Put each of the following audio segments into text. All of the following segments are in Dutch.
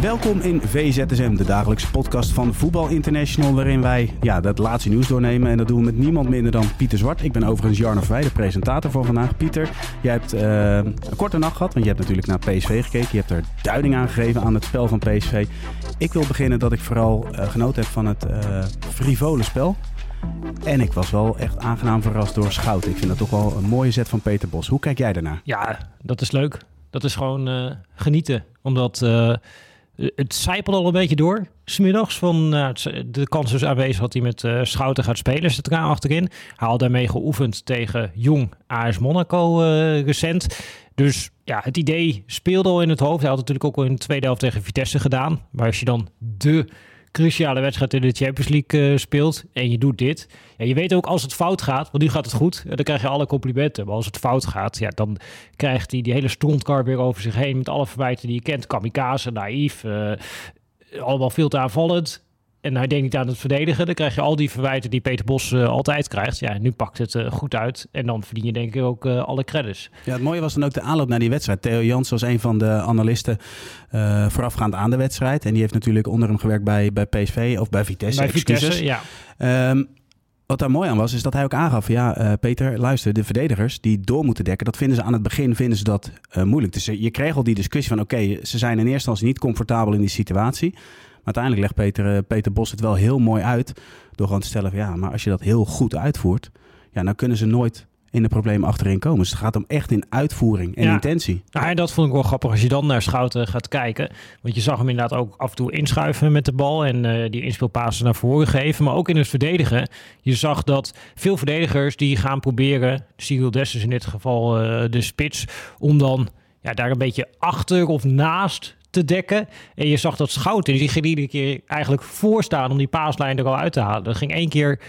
Welkom in VZSM, de dagelijkse podcast van Voetbal International, waarin wij ja, het laatste nieuws doornemen. En dat doen we met niemand minder dan Pieter Zwart. Ik ben overigens Jarno Vrij, de presentator voor vandaag. Pieter, jij hebt uh, een korte nacht gehad, want je hebt natuurlijk naar PSV gekeken. Je hebt er duiding aan gegeven aan het spel van PSV. Ik wil beginnen dat ik vooral uh, genoten heb van het uh, frivole spel. En ik was wel echt aangenaam verrast door Schouten. Ik vind dat toch wel een mooie zet van Peter Bos. Hoe kijk jij daarnaar? Ja, dat is leuk. Dat is gewoon genieten. Omdat het zijpelde al een beetje door. Smiddags van nou, de kans is aanwezig dat hij met uh, Schouten gaat spelen. Zit eraan achterin. Hij had daarmee geoefend tegen Jong AS Monaco uh, recent. Dus ja, het idee speelde al in het hoofd. Hij had natuurlijk ook al in de tweede helft tegen Vitesse gedaan. Maar als je dan de cruciale wedstrijd in de Champions League uh, speelt en je doet dit. Ja, je weet ook als het fout gaat, want nu gaat het goed, dan krijg je alle complimenten. Maar als het fout gaat, ja, dan krijgt hij die hele strontkar weer over zich heen met alle verwijten die je kent. Kamikaze, naïef, uh, allemaal veel te aanvallend en hij denkt niet aan het verdedigen, dan krijg je al die verwijten die Peter Bos uh, altijd krijgt. Ja, nu pakt het uh, goed uit en dan verdien je denk ik ook uh, alle credits. Ja, het mooie was dan ook de aanloop naar die wedstrijd. Theo Jans was een van de analisten voorafgaand aan de wedstrijd. En die heeft natuurlijk onder hem gewerkt bij, bij PSV of bij Vitesse. Bij Vitesse, ja. Um, wat daar mooi aan was, is dat hij ook aangaf: ja, Peter, luister, de verdedigers die door moeten dekken, dat vinden ze aan het begin vinden ze dat moeilijk. Dus je kreeg al die discussie van: oké, ze zijn in eerste instantie niet comfortabel in die situatie. Maar uiteindelijk legt Peter, eh, Peter Bos het wel heel mooi uit. Door gewoon te stellen van ja, maar als je dat heel goed uitvoert. Ja, dan kunnen ze nooit in de problemen achterin komen. Dus het gaat om echt in uitvoering en intentie. Ja, en dat vond ik wel grappig als je dan naar Schouten gaat kijken. Want je zag hem inderdaad ook af en toe inschuiven met de bal en uh, die inspeelpassen naar voren geven. Maar ook in het verdedigen. Je zag dat veel verdedigers die gaan proberen, Cyril Dessers in dit geval uh, de spits, om dan ja, daar een beetje achter of naast te dekken. En je zag dat Schouten, die ging iedere keer eigenlijk voorstaan om die paaslijn er al uit te halen. Dat ging één keer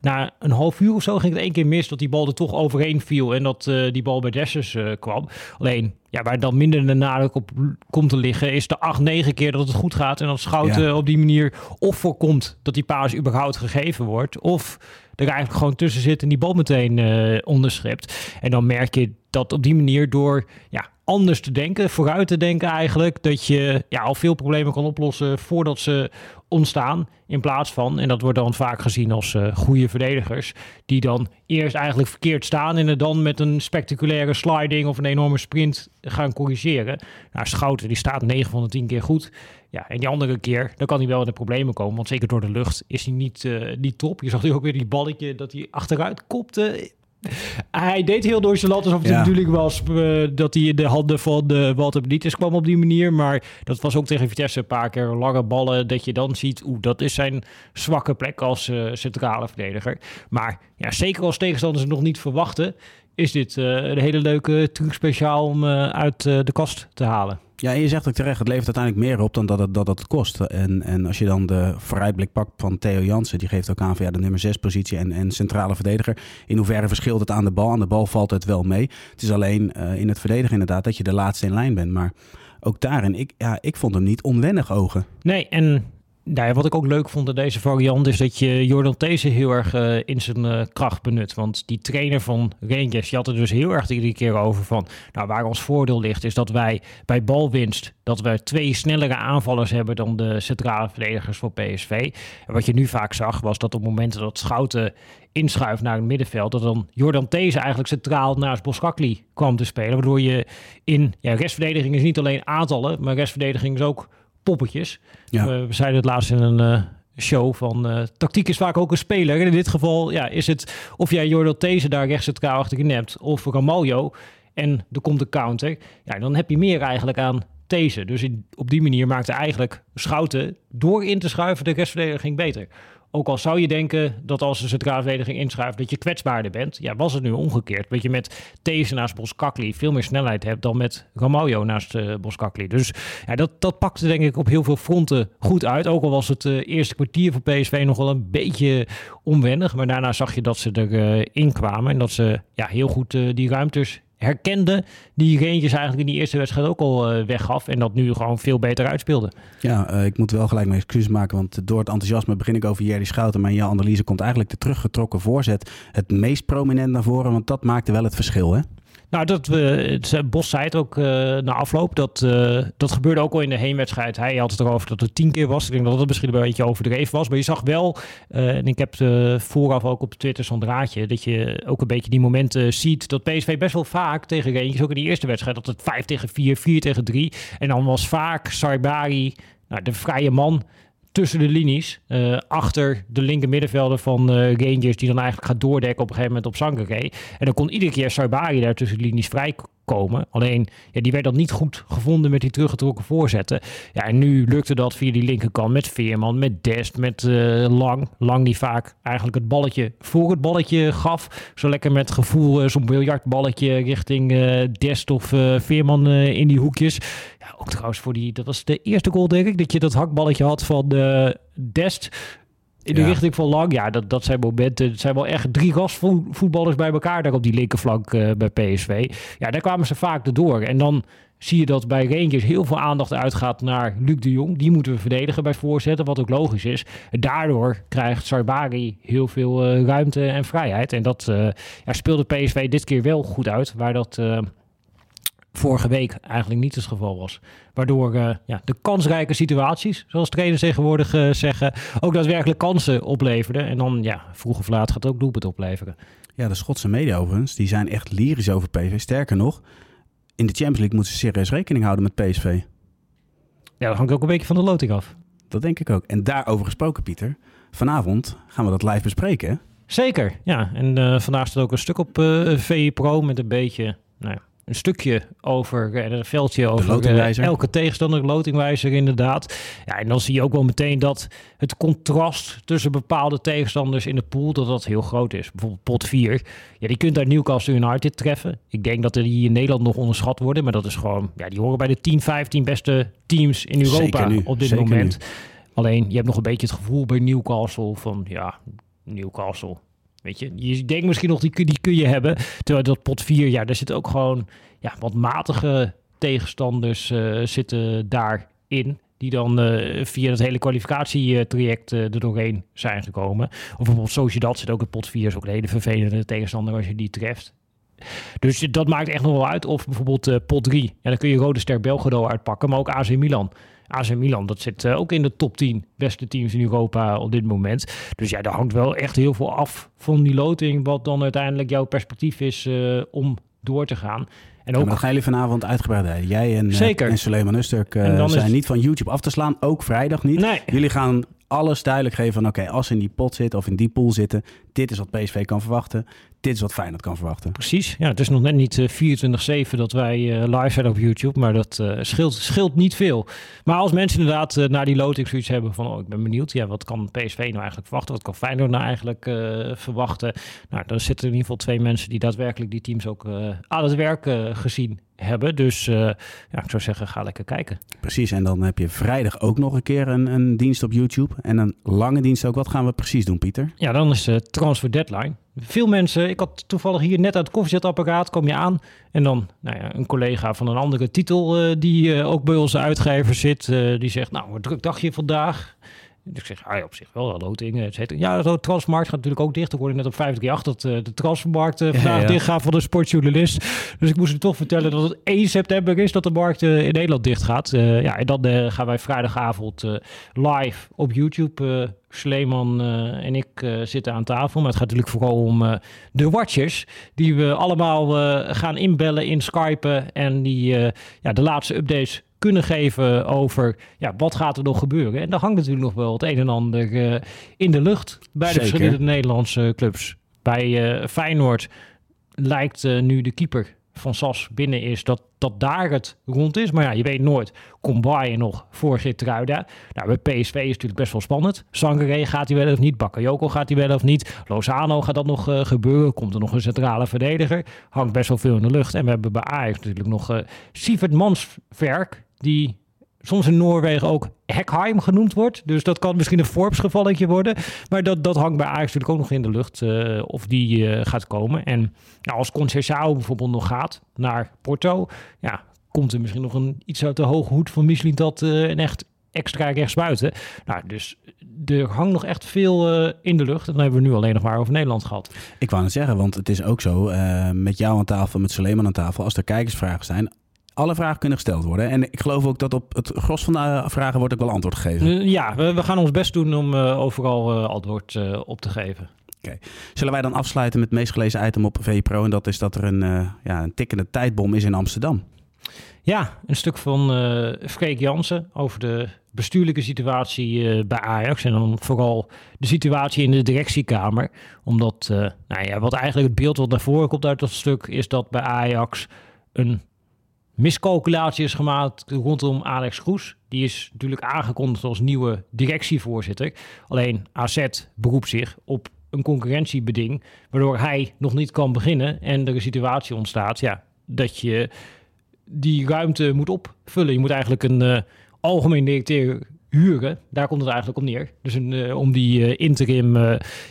na een half uur of zo ging het één keer mis dat die bal er toch overheen viel en dat uh, die bal bij Dessers uh, kwam. Alleen, ja, waar dan minder de nadruk op komt te liggen, is de acht, negen keer dat het goed gaat en dat Schouten ja. op die manier of voorkomt dat die paas überhaupt gegeven wordt, of er eigenlijk gewoon tussen zit en die bal meteen uh, onderschept. En dan merk je dat op die manier door ja, anders te denken, vooruit te denken eigenlijk, dat je ja, al veel problemen kan oplossen voordat ze ontstaan. In plaats van, en dat wordt dan vaak gezien als uh, goede verdedigers, die dan eerst eigenlijk verkeerd staan en het dan met een spectaculaire sliding of een enorme sprint gaan corrigeren. Nou, Schouten die staat 9 van de 10 keer goed. Ja, en die andere keer, dan kan hij wel in de problemen komen. Want zeker door de lucht is hij niet, uh, niet top. Je zag nu ook weer die balletje dat hij achteruit kopte. Hij deed heel nonchalant alsof het ja. de bedoeling was uh, dat hij in de handen van uh, Walter Benitez kwam op die manier. Maar dat was ook tegen Vitesse een paar keer lange ballen. Dat je dan ziet, oeh, dat is zijn zwakke plek als uh, centrale verdediger. Maar ja, zeker als tegenstanders het nog niet verwachten, is dit een hele leuke truc speciaal om uit de kast te halen. Ja, en je zegt ook terecht, het levert uiteindelijk meer op dan dat het, dat het kost. En, en als je dan de vooruitblik pakt van Theo Jansen, die geeft ook aan van ja, de nummer 6 positie en, en centrale verdediger. In hoeverre verschilt het aan de bal? Aan de bal valt het wel mee. Het is alleen uh, in het verdedigen inderdaad dat je de laatste in lijn bent. Maar ook daarin, ik, ja, ik vond hem niet onwennig ogen. Nee, en nou wat ik ook leuk vond in deze variant is dat je Jordan These heel erg uh, in zijn uh, kracht benut. Want die trainer van Rangers, die had er dus heel erg iedere keer over van... Nou, waar ons voordeel ligt is dat wij bij balwinst... dat we twee snellere aanvallers hebben dan de centrale verdedigers voor PSV. En wat je nu vaak zag was dat op momenten dat Schouten inschuift naar het middenveld... dat dan Jordan These eigenlijk centraal naast Boskakli kwam te spelen. Waardoor je in... Ja, restverdediging is niet alleen aantallen, maar restverdediging is ook poppetjes. Ja. Uh, we zeiden het laatst in een uh, show van uh, tactiek is vaak ook een speler. En in dit geval ja, is het of jij Jordan These daar rechts centraal achterin hebt of Ramaljo en er komt de counter. Ja, dan heb je meer eigenlijk aan These. Dus in, op die manier maakte eigenlijk Schouten door in te schuiven de restverdediging beter. Ook al zou je denken dat als de centrale verdediging inschrijft dat je kwetsbaarder bent. Ja, was het nu omgekeerd. Dat je met These naast Boskakli veel meer snelheid hebt dan met Ramaljo naast uh, Boskakli. Dus ja, dat, dat pakte denk ik op heel veel fronten goed uit. Ook al was het uh, eerste kwartier voor PSV nog wel een beetje onwennig. Maar daarna zag je dat ze erin uh, kwamen. En dat ze ja, heel goed die ruimtes herkende die Rangers eigenlijk in die eerste wedstrijd ook al uh, weggaf. En dat nu gewoon veel beter uitspeelde. Ja, uh, ik moet wel gelijk mijn excuses maken. Want door het enthousiasme begin ik over Jerry Schouten. Maar in jouw analyse komt eigenlijk de teruggetrokken voorzet het meest prominent naar voren. Want dat maakte wel het verschil, hè? Nou, dat we, Bos zei het ook uh, na afloop. Dat, uh, dat gebeurde ook al in de heenwedstrijd. Hij had het erover dat het tien keer was. Ik denk dat dat misschien een beetje overdreven was. Maar je zag wel, uh, en ik heb vooraf ook op Twitter zo'n draadje, dat je ook een beetje die momenten ziet dat PSV best wel vaak tegen Rangers, ook in die eerste wedstrijd, dat het 5 tegen 4, 4 tegen 3. En dan was vaak Saibari nou, de vrije man tussen de linies. Uh, achter de linker middenvelder van uh, Rangers. Die dan eigenlijk gaat doordekken op een gegeven moment op Sangaré. En dan kon iedere keer Saibari daar tussen de linies vrij komen. Alleen, ja, die werd dan niet goed gevonden met die teruggetrokken voorzetten. Ja, en nu lukte dat via die linkerkant met Veerman, met Dest, met uh, Lang. Lang die vaak eigenlijk het balletje voor het balletje gaf. Zo lekker met gevoel uh, zo'n biljartballetje richting uh, Dest of Veerman in die hoekjes. Ja, ook trouwens voor die, dat was de eerste goal denk ik, dat je dat hakballetje had van Dest in de richting van Lang. Ja, dat, dat zijn momenten. Het zijn wel echt drie gastvoetballers bij elkaar daar op die linkerflank uh, bij PSV. Ja, daar kwamen ze vaak erdoor. En dan zie je dat bij Rangers heel veel aandacht uitgaat naar Luc de Jong. Die moeten we verdedigen bij voorzetten, wat ook logisch is. Daardoor krijgt Sarbari heel veel uh, ruimte en vrijheid. En dat uh, ja, speelde PSV dit keer wel goed uit, waar dat vorige week eigenlijk niet het geval was. Waardoor uh, ja, de kansrijke situaties, zoals trainers tegenwoordig uh, zeggen, ook daadwerkelijk kansen opleverden. En dan, ja, vroeg of laat gaat het ook doelpunt opleveren. Ja, de Schotse media overigens, die zijn echt lyrisch over PSV. Sterker nog, in de Champions League moeten ze serieus rekening houden met PSV. Ja, dat hangt ook een beetje van de loting af. Dat denk ik ook. En daarover gesproken, Pieter. Vanavond gaan we dat live bespreken? Zeker, ja. En uh, vandaag staat ook een stuk op uh, VI Pro met een beetje nou ja, een stukje over uh, een veldje over uh, elke tegenstander, lotingwijzer inderdaad. Ja, en dan zie je ook wel meteen dat het contrast tussen bepaalde tegenstanders in de pool, dat dat heel groot is. Bijvoorbeeld pot 4. Ja, die kunt daar Newcastle United treffen. Ik denk dat die in Nederland nog onderschat worden, maar dat is gewoon, ja, die horen bij de 10, 15 beste teams in Europa op dit moment. Nu. Alleen, je hebt nog een beetje het gevoel bij Newcastle van, ja, Newcastle Weet je, je denkt misschien nog, die, die kun je hebben. Terwijl dat pot 4, ja, daar zitten ook gewoon ja, wat matige tegenstanders uh, zitten daarin. Die dan uh, via het hele kwalificatietraject uh, er doorheen zijn gekomen. Of bijvoorbeeld Sociedad zit ook in pot 4. Is ook een hele vervelende tegenstander als je die treft. Dus dat maakt echt nog wel uit. Of bijvoorbeeld pot 3. Ja, dan kun je Rode Ster Belgrado uitpakken. Maar ook AC Milan. AC Milan, dat zit uh, ook in de top 10 beste teams in Europa op dit moment. Dus ja, daar hangt wel echt heel veel af van die loting, wat dan uiteindelijk jouw perspectief is uh, om door te gaan. En ook... Ja, gaan jullie vanavond uitgebreid rijden. Jij en, Zeker. En Suleiman Usturk zijn niet van YouTube af te slaan. Ook vrijdag niet. Nee. Jullie gaan alles duidelijk geven van oké, als ze in die pot zitten of in die pool zitten, dit is wat PSV kan verwachten, dit is wat Feyenoord kan verwachten. Precies, ja, het is nog net niet uh, 24-7 dat wij uh, live zijn op YouTube, maar dat uh, scheelt, scheelt niet veel. Maar als mensen inderdaad naar die loting zoiets hebben van, oh, ik ben benieuwd, ja, wat kan PSV nou eigenlijk verwachten, wat kan Feyenoord nou eigenlijk verwachten? Nou, dan zitten in ieder geval twee mensen die daadwerkelijk die teams ook aan het werk gezien hebben. Dus uh, ja, ik zou zeggen, ga lekker kijken. Precies, en dan heb je vrijdag ook nog een keer een, een dienst op YouTube. En een lange dienst ook. Wat gaan we precies doen, Pieter? Ja, dan is de transfer deadline. Veel mensen, ik had toevallig hier net uit het koffiezetapparaat, kom je aan. En dan nou ja, een collega van een andere titel, uh, die uh, ook bij onze uitgever zit, die zegt, nou, wat druk dagje vandaag. Ik zeg, ah, ja, op zich wel, loting, et cetera. Ja, de transfermarkt gaat natuurlijk ook dicht. Ik hoorde net op 538 dat uh, de transfermarkt uh, vandaag ja, ja. dicht gaat van de sportjournalist. Dus ik moest hem toch vertellen dat het 1 september is dat de markt uh, in Nederland dicht gaat. ja, en dan gaan wij vrijdagavond live op YouTube... Sleeman en ik zitten aan tafel. Maar het gaat natuurlijk vooral om de watchers. Die we allemaal gaan inbellen, in Skype. En die ja, de laatste updates kunnen geven over ja, wat gaat er nog gebeuren. En daar hangt natuurlijk nog wel het een en ander uh, in de lucht bij de verschillende Nederlandse clubs. Bij uh, Feyenoord lijkt uh, nu de keeper van Sas binnen is, dat, dat daar het rond is. Maar ja, je weet nooit. Komt Bayern nog voor Gertruida? Nou, bij PSV is het natuurlijk best wel spannend. Sangare gaat hij wel of niet? Bakayoko gaat hij wel of niet? Lozano gaat dat nog uh, gebeuren? Komt er nog een centrale verdediger? Hangt best wel veel in de lucht. En we hebben bij Ajax natuurlijk nog uh, Sievert Mansverk, die soms in Noorwegen ook Hekheim genoemd wordt. Dus dat kan misschien een Forbes-gevalletje worden. Maar dat, dat hangt bij Ajax natuurlijk ook nog in de lucht uh, of die uh, gaat komen. En nou, als Conceição bijvoorbeeld nog gaat naar Porto... ja, komt er misschien nog een, iets uit de hoge hoed van Michelin dat uh, een echt extra rechtsbuiten. Nou, dus er hangt nog echt veel in de lucht. En dan hebben we nu alleen nog maar over Nederland gehad. Ik wou het zeggen, want het is ook zo met jou aan tafel, met Suleiman aan tafel. Als er kijkersvragen zijn, alle vragen kunnen gesteld worden. En ik geloof ook dat op het gros van de vragen wordt ook wel antwoord gegeven. Uh, ja, we, we, gaan ons best doen om uh, overal uh, antwoord op te geven. Oké. Okay. Zullen wij dan afsluiten met het meest gelezen item op VPRO? En dat is dat er een, ja, een tikkende tijdbom is in Amsterdam. Ja, een stuk van Freek Jansen over de bestuurlijke situatie bij Ajax. En dan vooral de situatie in de directiekamer. Omdat, nou ja, wat eigenlijk het beeld wat naar voren komt uit dat stuk... is dat bij Ajax een miscalculatie is gemaakt rondom Alex Kroes. Die is natuurlijk aangekondigd als nieuwe directievoorzitter. Alleen AZ beroept zich op een concurrentiebeding, waardoor hij nog niet kan beginnen en er een situatie ontstaat ja, dat je die ruimte moet opvullen. Je moet eigenlijk een uh, algemeen directeur huren. Daar komt het eigenlijk op neer. Dus een, uh, om die uh, interim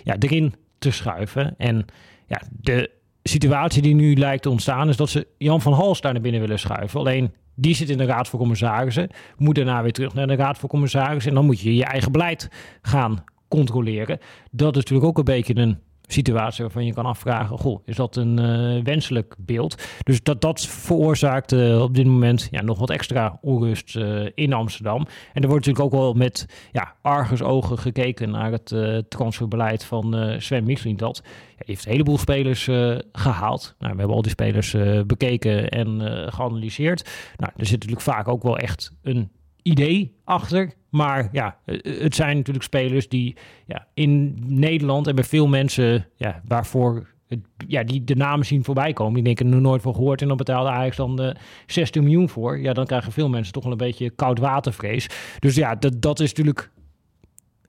ja, erin te schuiven. En ja, de situatie die nu lijkt te ontstaan is dat ze Jan van Hals daar naar binnen willen schuiven. Alleen die zit in de Raad voor Commissarissen, moet daarna weer terug naar de Raad voor Commissarissen en dan moet je je eigen beleid gaan controleren. Dat is natuurlijk ook een beetje een situatie waarvan je kan afvragen: goh, is dat een uh, wenselijk beeld? Dus dat, dat veroorzaakt uh, op dit moment ja, nog wat extra onrust uh, in Amsterdam. En er wordt natuurlijk ook wel met ja, argusogen gekeken naar het transferbeleid van Sven Mislintat. Ja, heeft een heleboel spelers gehaald. Nou, we hebben al die spelers bekeken en geanalyseerd. Nou, er zit natuurlijk vaak ook wel echt een idee achter. Maar ja, het zijn natuurlijk spelers die ja, in Nederland en bij veel mensen ja, waarvoor het, ja, die de namen zien voorbij komen. Die denken er nooit van gehoord en dan betaalde Ajax dan uh, 16 miljoen voor. Ja, dan krijgen veel mensen toch wel een beetje koud watervrees. Dus ja, dat, dat is natuurlijk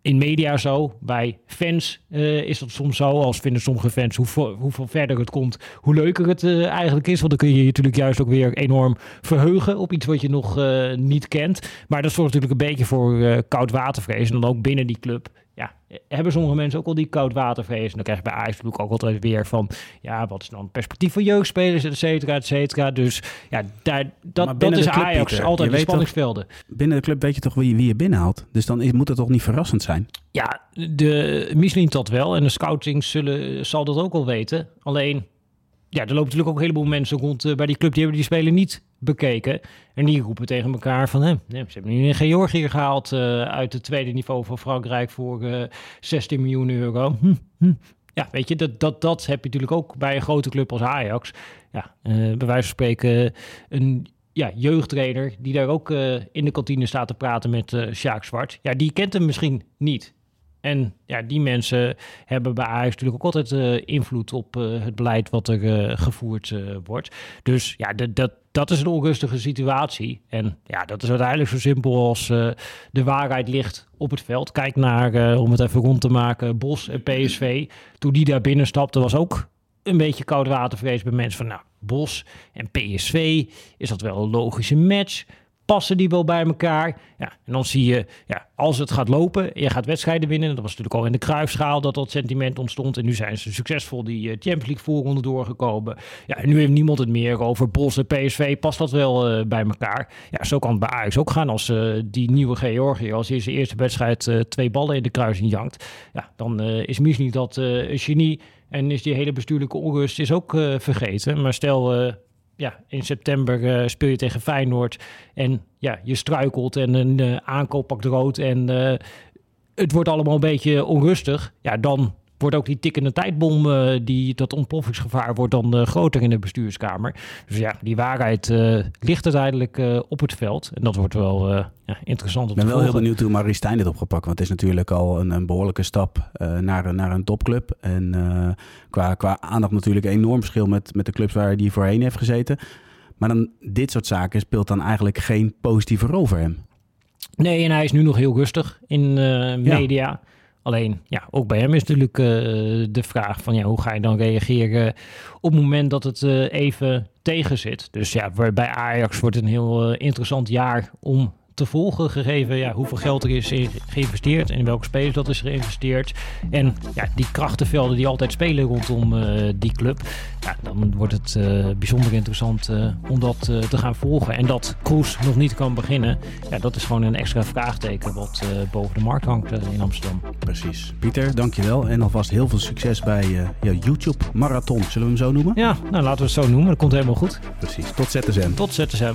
in media zo. Bij fans uh, is dat soms zo. Als vinden sommige fans hoe, hoeveel verder het komt, hoe leuker het uh, eigenlijk is. Want dan kun je je natuurlijk juist ook weer enorm verheugen op iets wat je nog uh, niet kent. Maar dat zorgt natuurlijk een beetje voor koud watervrees. En dan ook binnen die club ja, hebben sommige mensen ook al die koud watervrees. En dan krijg je bij Ajax natuurlijk ook altijd weer van... ja, wat is dan het perspectief voor jeugdspelers, et cetera, et cetera. Dus ja, daar, dat, dat is club, Ajax Pieter, altijd de spanningsvelden. Toch, binnen de club weet je toch wie, wie je binnenhaalt. Dus dan is, moet het toch niet verrassend zijn? Ja, de Michelin dat wel. En de scouting zullen, zal dat ook wel weten. Alleen ja, er lopen natuurlijk ook een heleboel mensen rond uh, bij die club die hebben die spelen niet bekeken. En die roepen tegen elkaar van, hè, ze hebben nu een Georgië gehaald uh, uit het tweede niveau van Frankrijk voor uh, 16 miljoen euro. Hm, hm. Ja, weet je, dat, dat, dat heb je natuurlijk ook bij een grote club als Ajax. Ja, uh, bij wijze van spreken een ja, jeugdtrainer die daar ook in de kantine staat te praten met uh, Sjaak Zwart. Ja, die kent hem misschien niet. En ja, die mensen hebben bij Ajax natuurlijk ook altijd uh, invloed op uh, het beleid wat er uh, gevoerd wordt. Dus ja, dat, dat is een onrustige situatie. En ja, dat is uiteindelijk zo simpel als de waarheid ligt op het veld. Kijk naar, om het even rond te maken, Bos en PSV. Toen die daar binnen stapte, was ook een beetje koud watervrees bij mensen van, nou, Bos en PSV, is dat wel een logische match? Passen die wel bij elkaar? Ja, en dan zie je, ja, als het gaat lopen, je gaat wedstrijden winnen. Dat was natuurlijk al in de kruifschaal dat dat sentiment ontstond. En nu zijn ze succesvol die uh, Champions League voorronde doorgekomen. Ja, en nu heeft niemand het meer over Bos en PSV. Past dat wel uh, bij elkaar? Ja, zo kan het bij Ajax ook gaan als uh, die nieuwe Georgië, als hij zijn eerste wedstrijd twee ballen in de kruising jankt. Ja, dan is misschien dat een genie. En is die hele bestuurlijke onrust is ook vergeten. Maar stel ja, in september uh, speel je tegen Feyenoord en ja, je struikelt en een uh, aankoop pakt rood en uh, het wordt allemaal een beetje onrustig. Ja, dan wordt ook die tikkende tijdbom, uh, die, dat ontploffingsgevaar wordt dan uh, groter in de bestuurskamer. Dus ja, die waarheid uh, ligt uiteindelijk op het veld. En dat wordt wel ja, interessant. Ik ben wel heel benieuwd hoe Marie Stijn dit opgepakt. Want het is natuurlijk al een, een behoorlijke stap naar, naar een topclub. En qua, qua aandacht natuurlijk een enorm verschil met, met de clubs waar hij voorheen heeft gezeten. Maar dan dit soort zaken speelt dan eigenlijk geen positieve rol voor hem. Nee, en hij is nu nog heel rustig in media. Ja. Alleen, ja, ook bij hem is natuurlijk uh, de vraag van ja, hoe ga je dan reageren op het moment dat het uh, even tegen zit. Dus ja, bij Ajax wordt een heel uh, interessant jaar om te volgen, gegeven ja, hoeveel geld er is geïnvesteerd en in welke spelers dat is geïnvesteerd. En ja, die krachtenvelden die altijd spelen rondom uh, die club. Ja, dan wordt het uh, bijzonder interessant uh, om dat te gaan volgen. En dat Kroes nog niet kan beginnen, ja, dat is gewoon een extra vraagteken wat boven de markt hangt in Amsterdam. Precies. Pieter, dankjewel. En alvast heel veel succes bij jouw YouTube Marathon. Zullen we hem zo noemen? Ja, nou laten we het zo noemen. Dat komt helemaal goed. Precies. Tot ZSM. Tot ZSM.